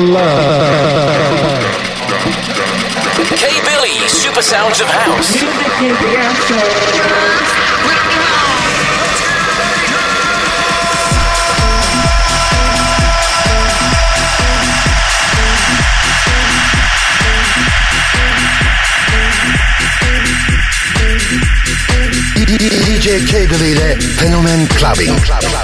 love. K Billy, Super Sounds of House. DJ K Billy, the Fenomen Clubbing. clubbing.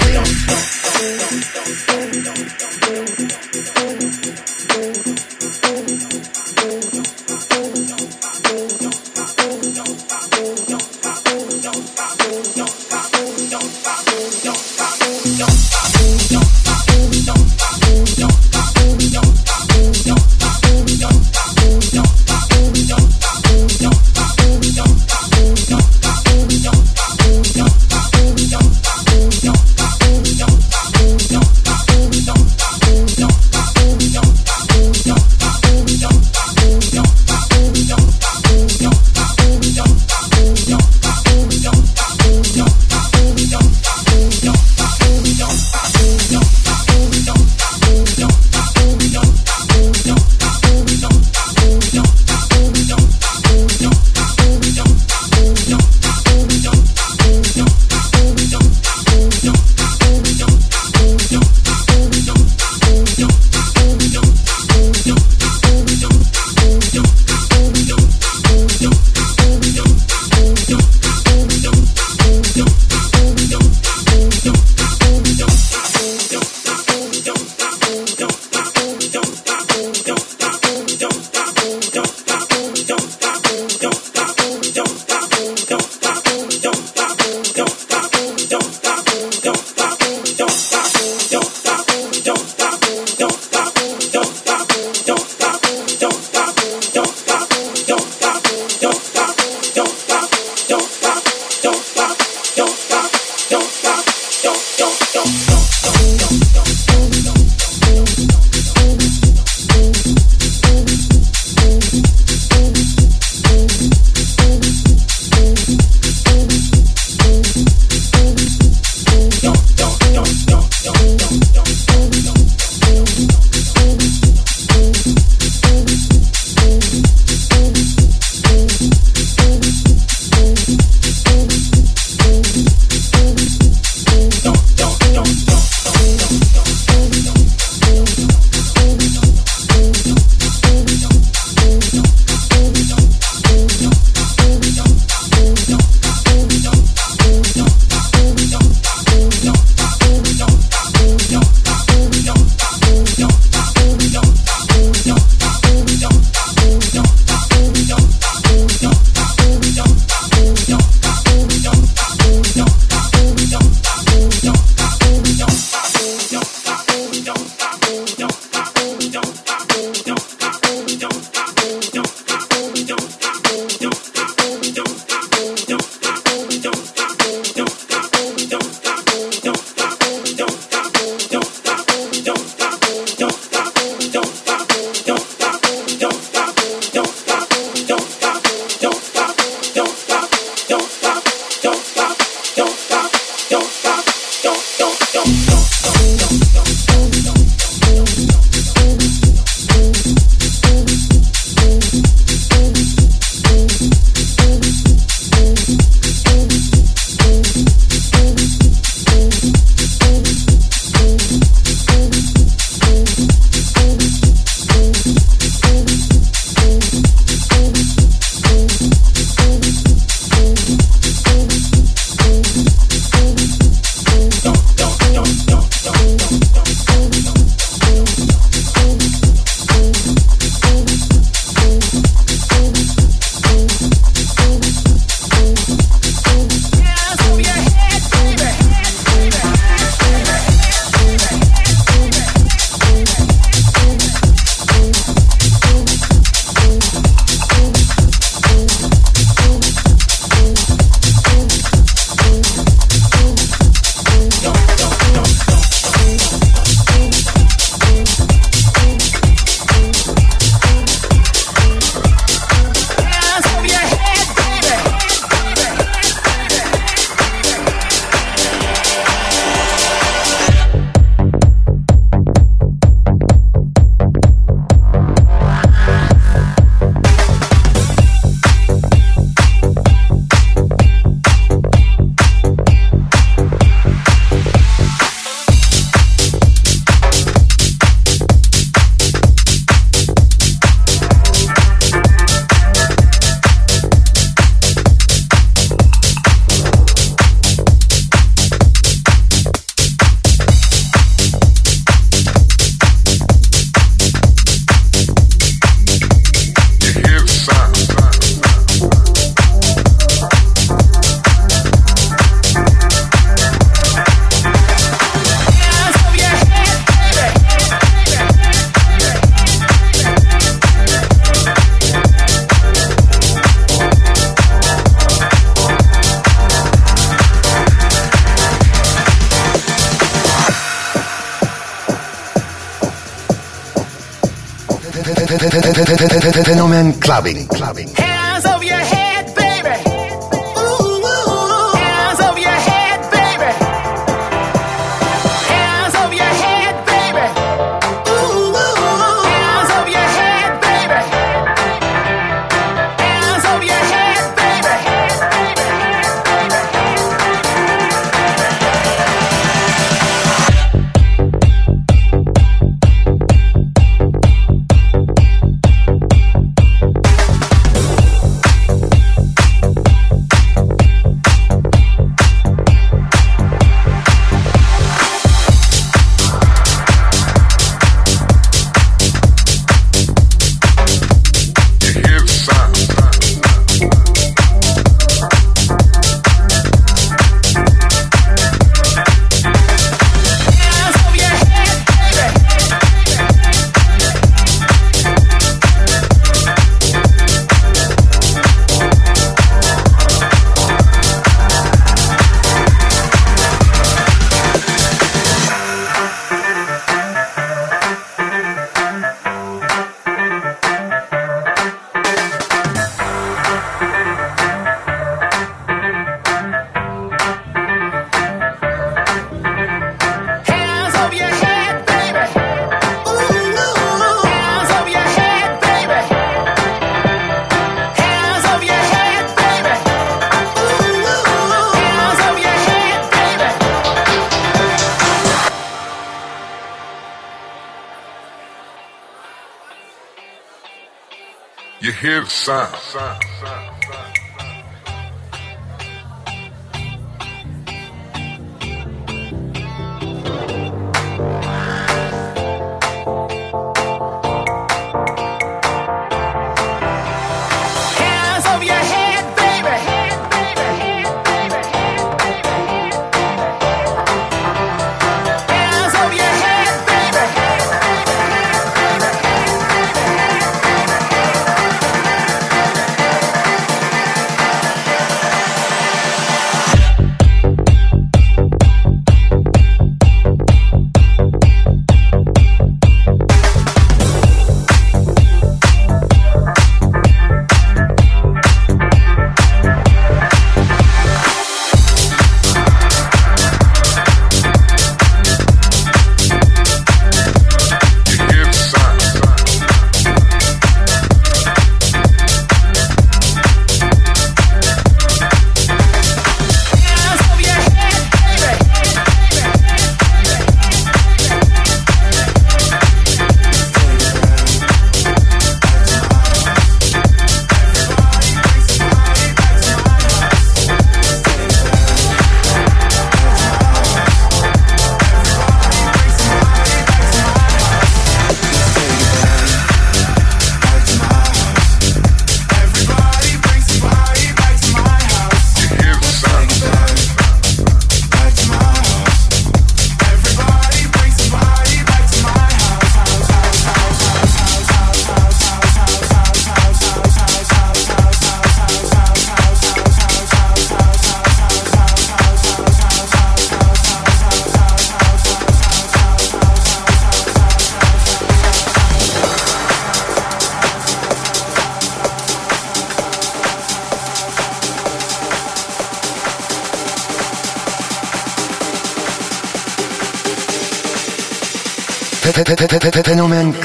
Clubbing. Clubbing.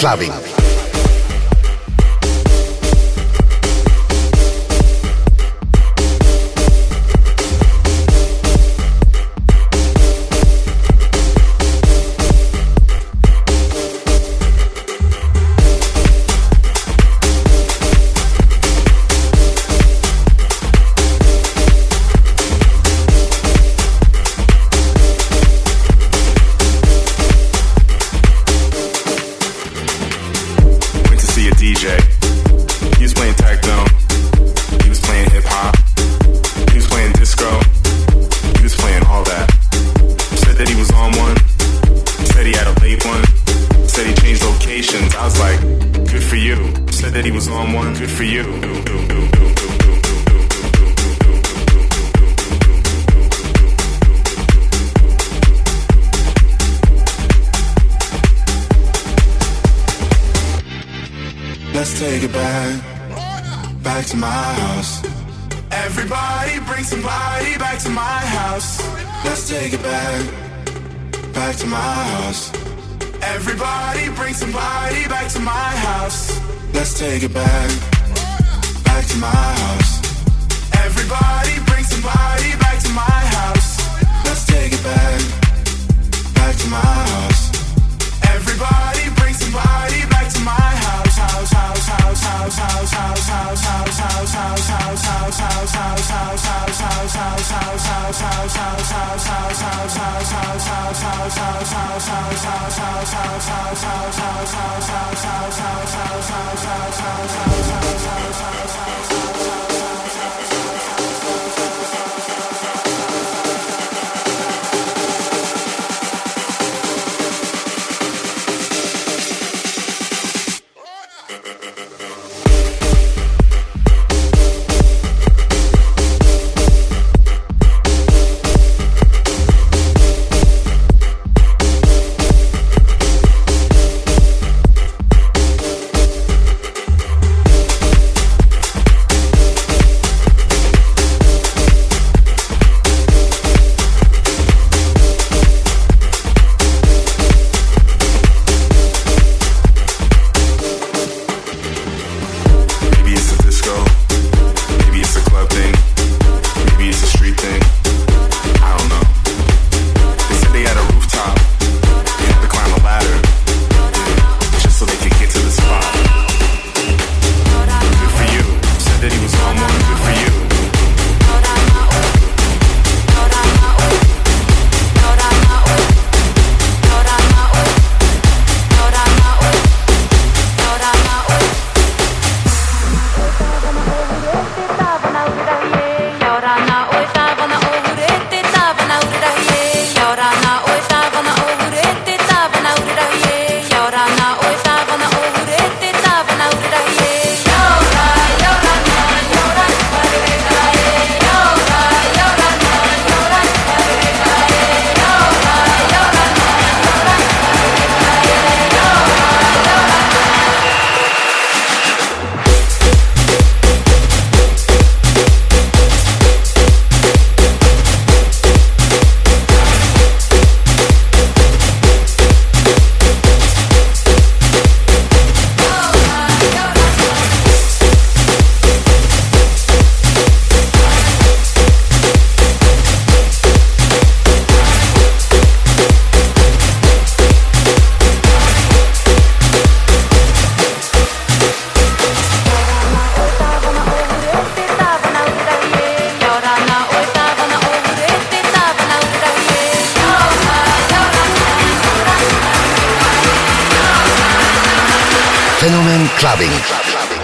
Fenomen Gentlemen, Clubbing.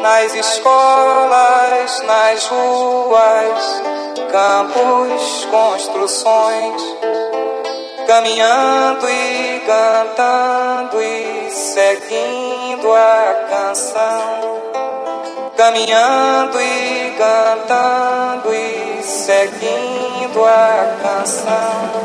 Nas escolas, nas ruas, campos, construções. Caminhando e cantando e seguindo a canção caminhando e cantando e seguindo a canção.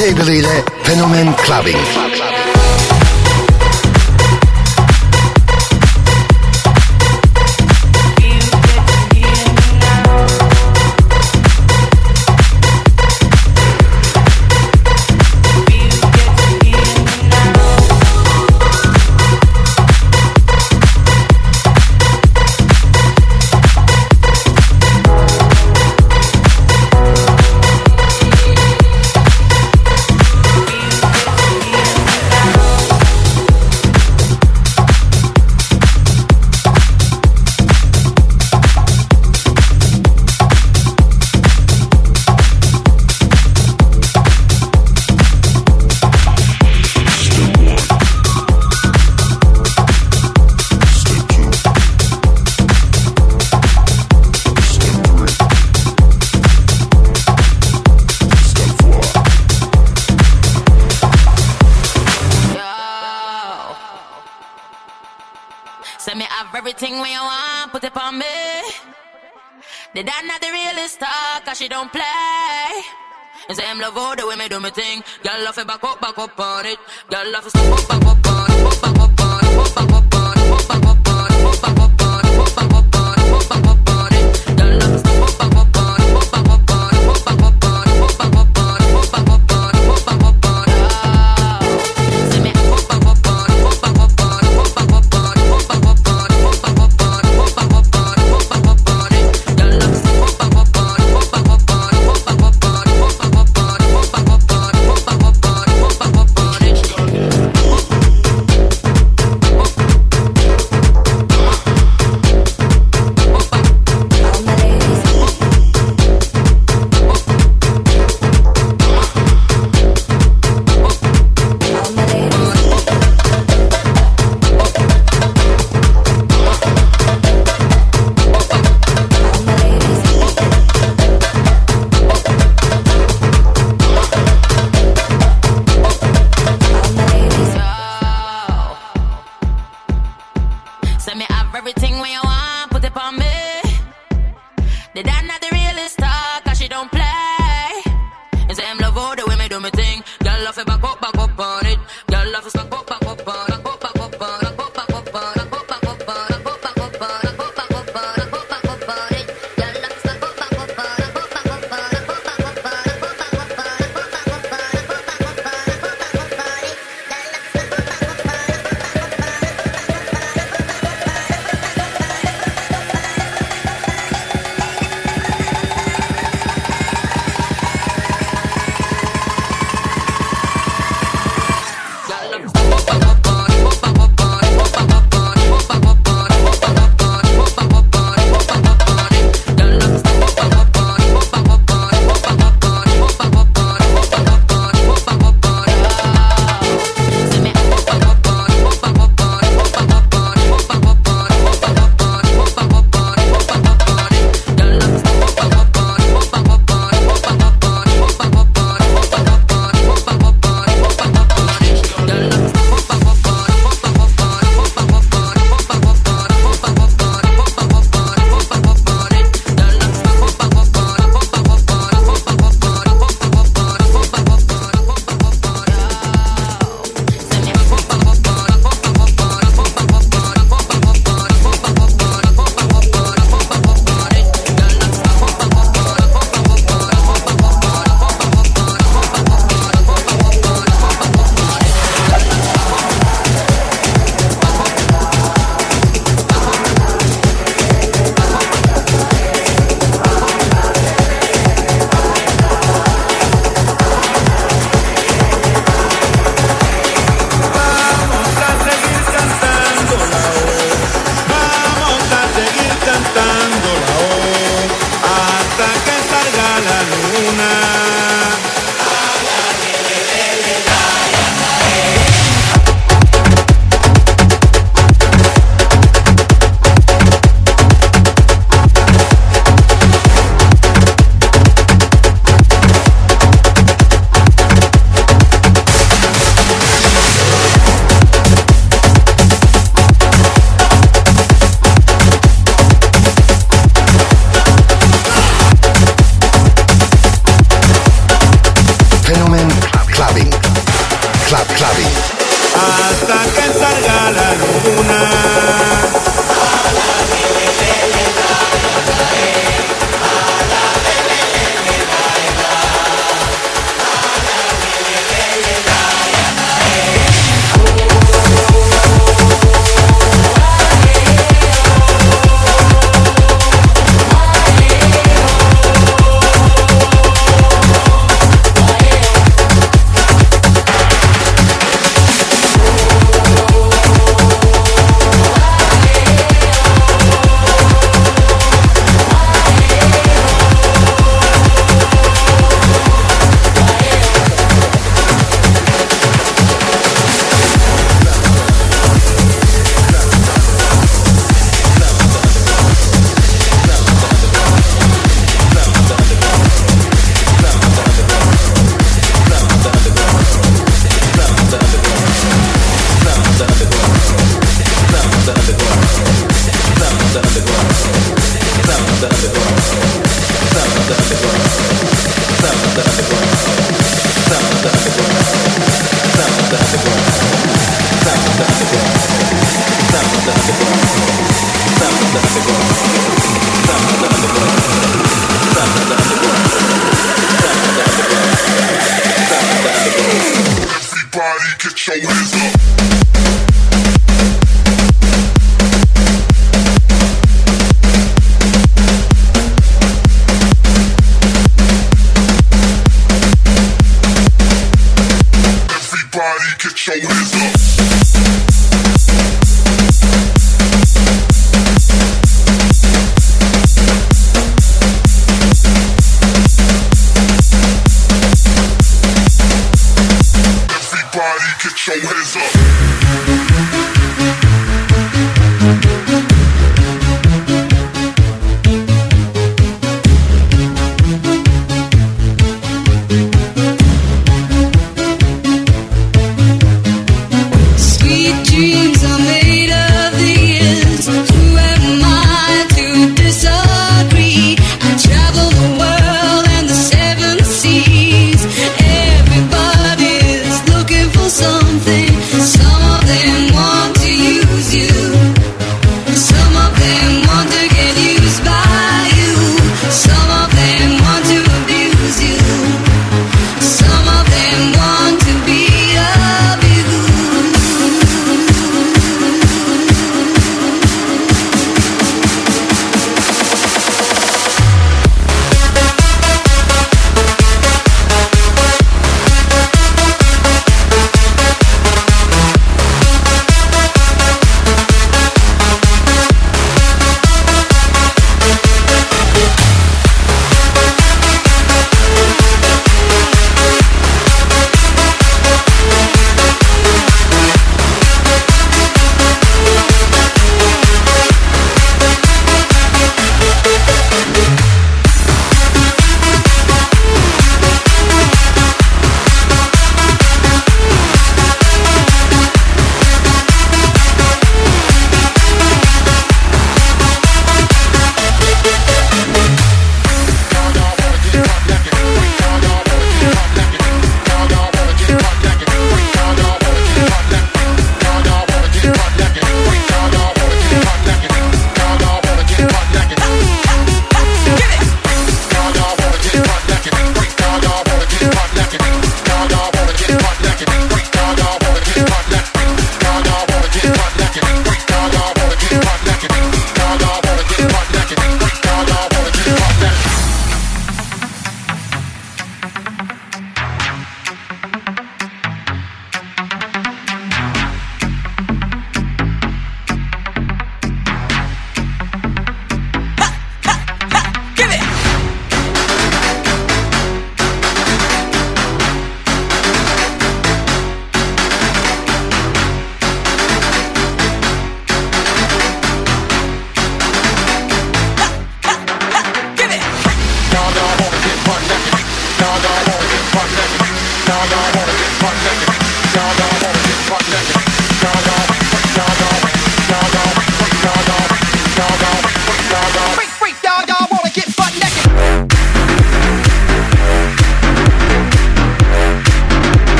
sevgiliyle Fenomen Clubbing. thing when you want, put it on me. The dad not the realest talk, cause she don't play. And say, I'm love all the way me do me thing. Girl, love it back up, back up on it. Girl, love it, step up, back up on it, back up on it, back up on it.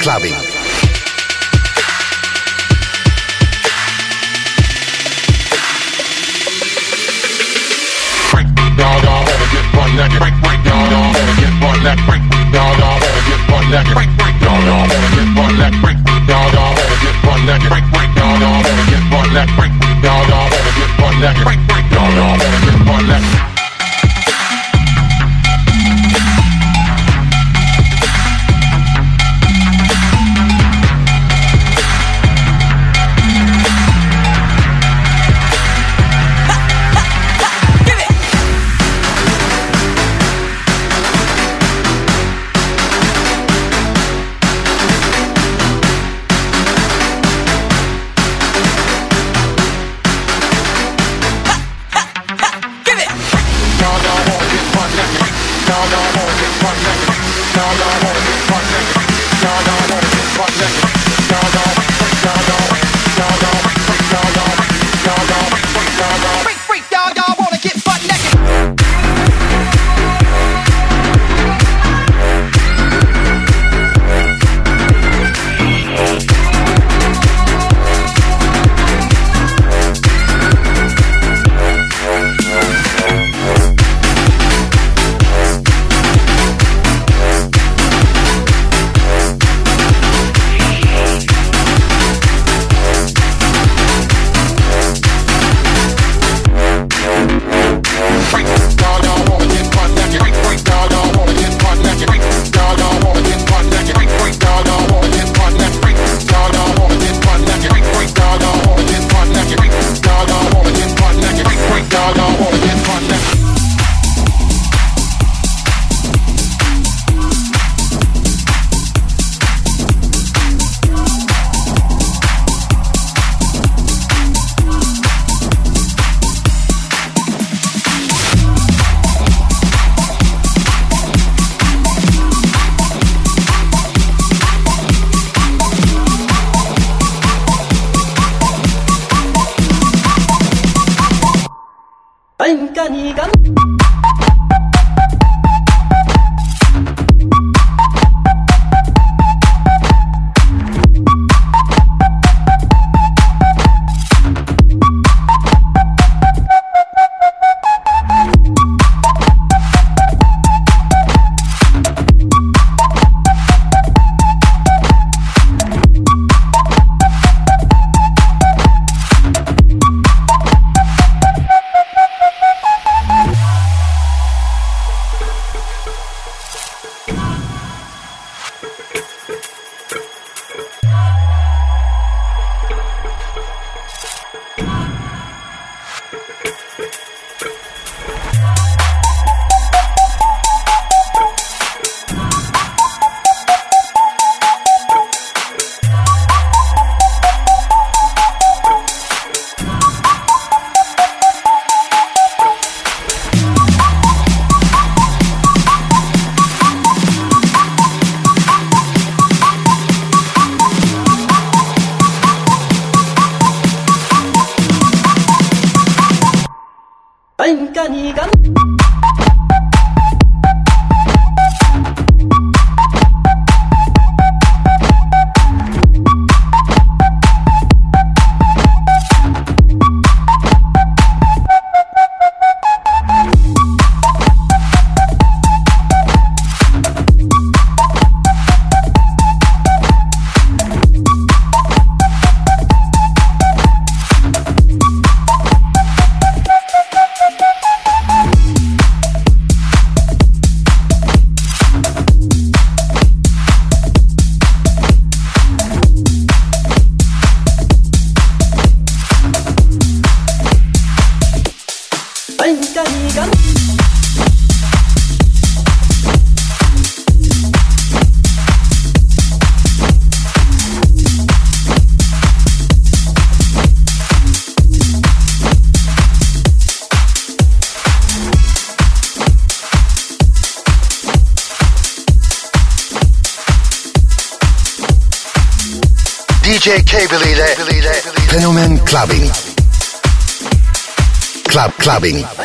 clubbing. かにがん saben.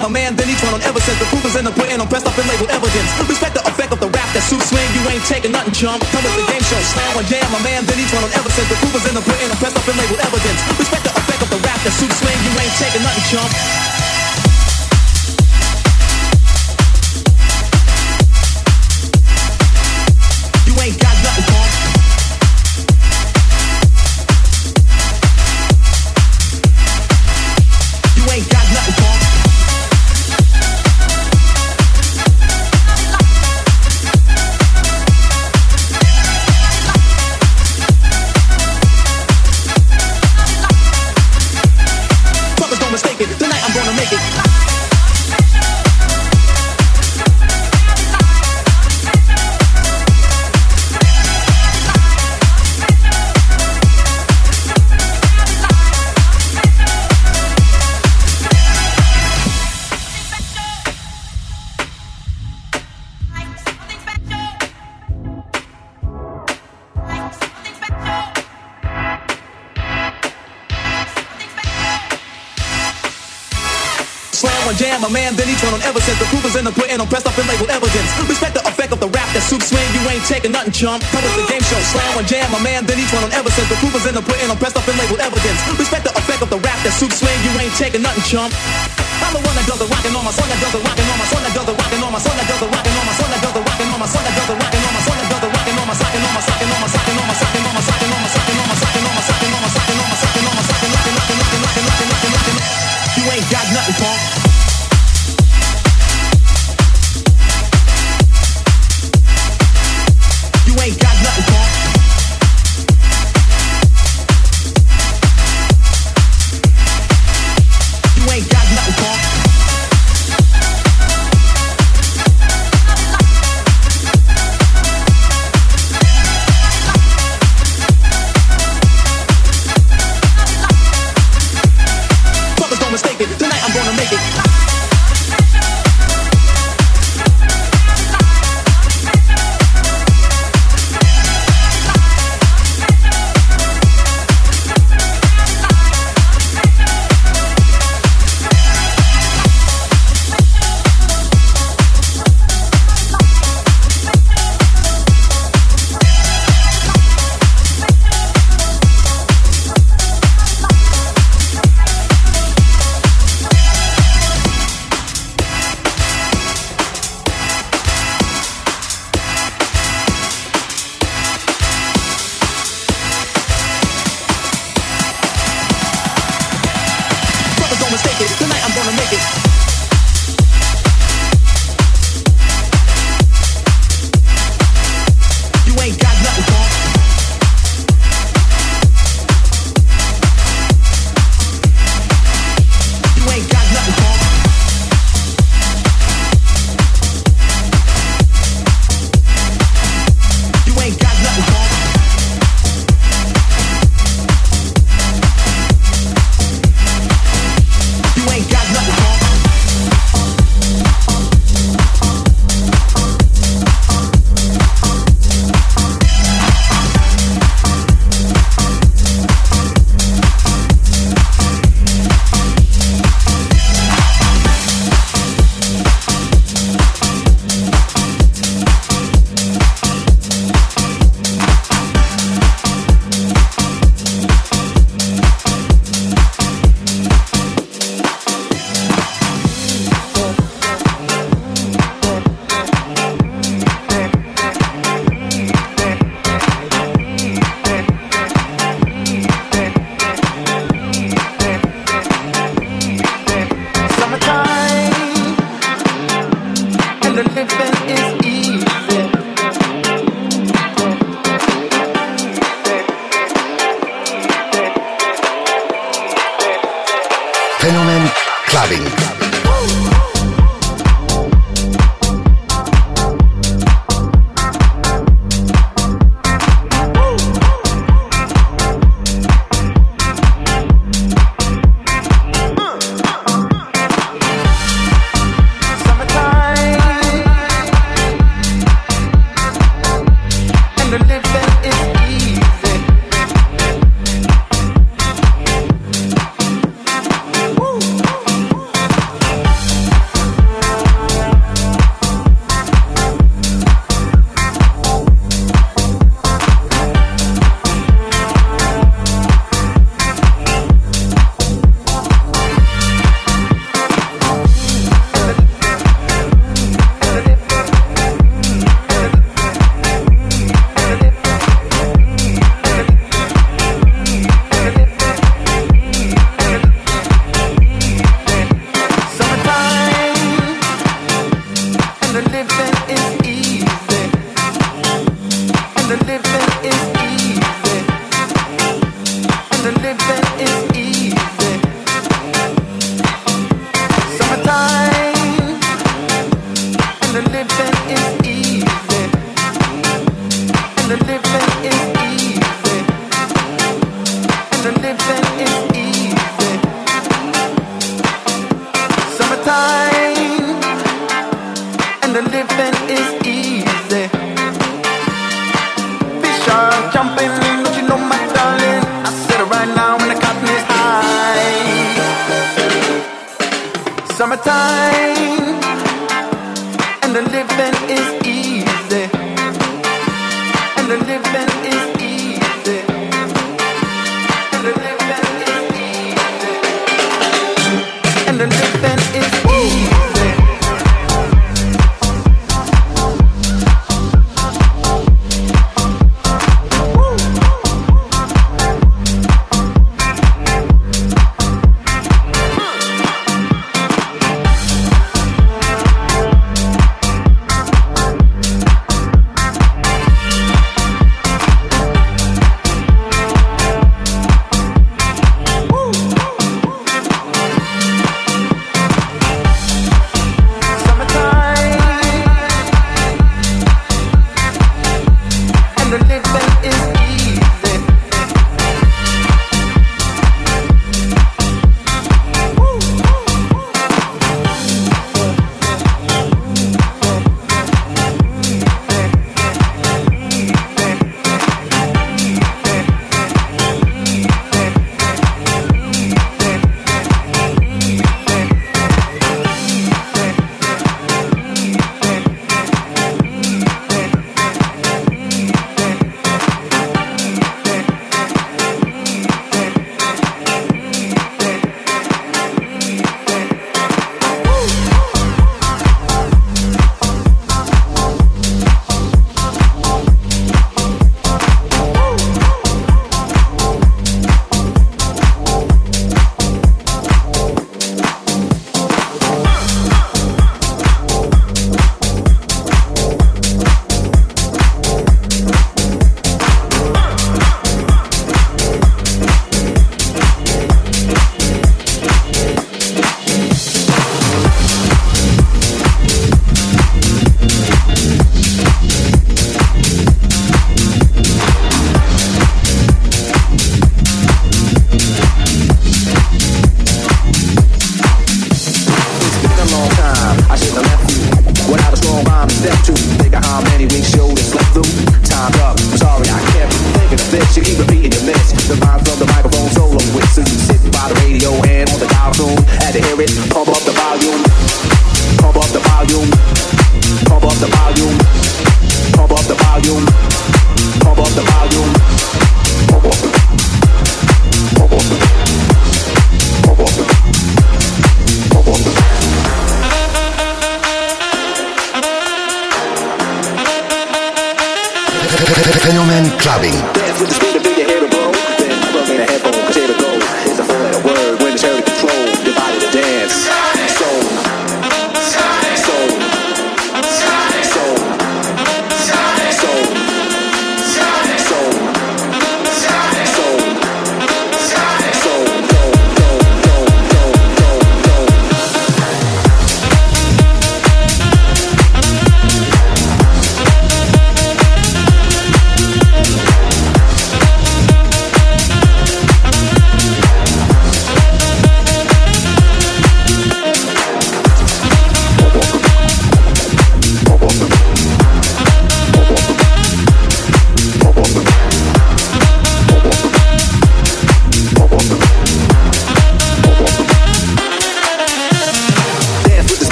A man, then each one on ever since the proof is in the pudding, I'm pressed up and labeled evidence. Respect the effect of the rap that suits swing, you ain't taking nothing, chump. Come with the game show, slam on jam, a man, then each one on ever since the proof is in the pudding, I'm pressed up and labeled evidence. Respect the effect of the rap that suits swing, you ain't taking nothing, chump. Since the proof is in the pudding, I'm pressed up and labeled evidence. Respect the effect of the rap that suits swing, you ain't taking nothing, chump. Come with the game show, slam on jam, a man, then each one on ever since the proof is in the pudding, I'm pressed up and labeled evidence. Respect the effect of the rap that suits swing, you ain't taking nothing, chump. I'm the one that does the rockin' on my son that does the rockin' on my son that does the rockin' on my son that does the rockin' on my son that does the rockin' on my son that does the rockin' on my son that does the rockin' on my sockin' on my sockin' on my sockin' on my sockin' on my sockin' on my sockin' on my sockin' on my sockin' on my sockin' on my sockin' on my sockin' on my sockin' lockin' lockin' lockin' lockin' lockin' lockin' lockin' You ain't got nothing, punk. You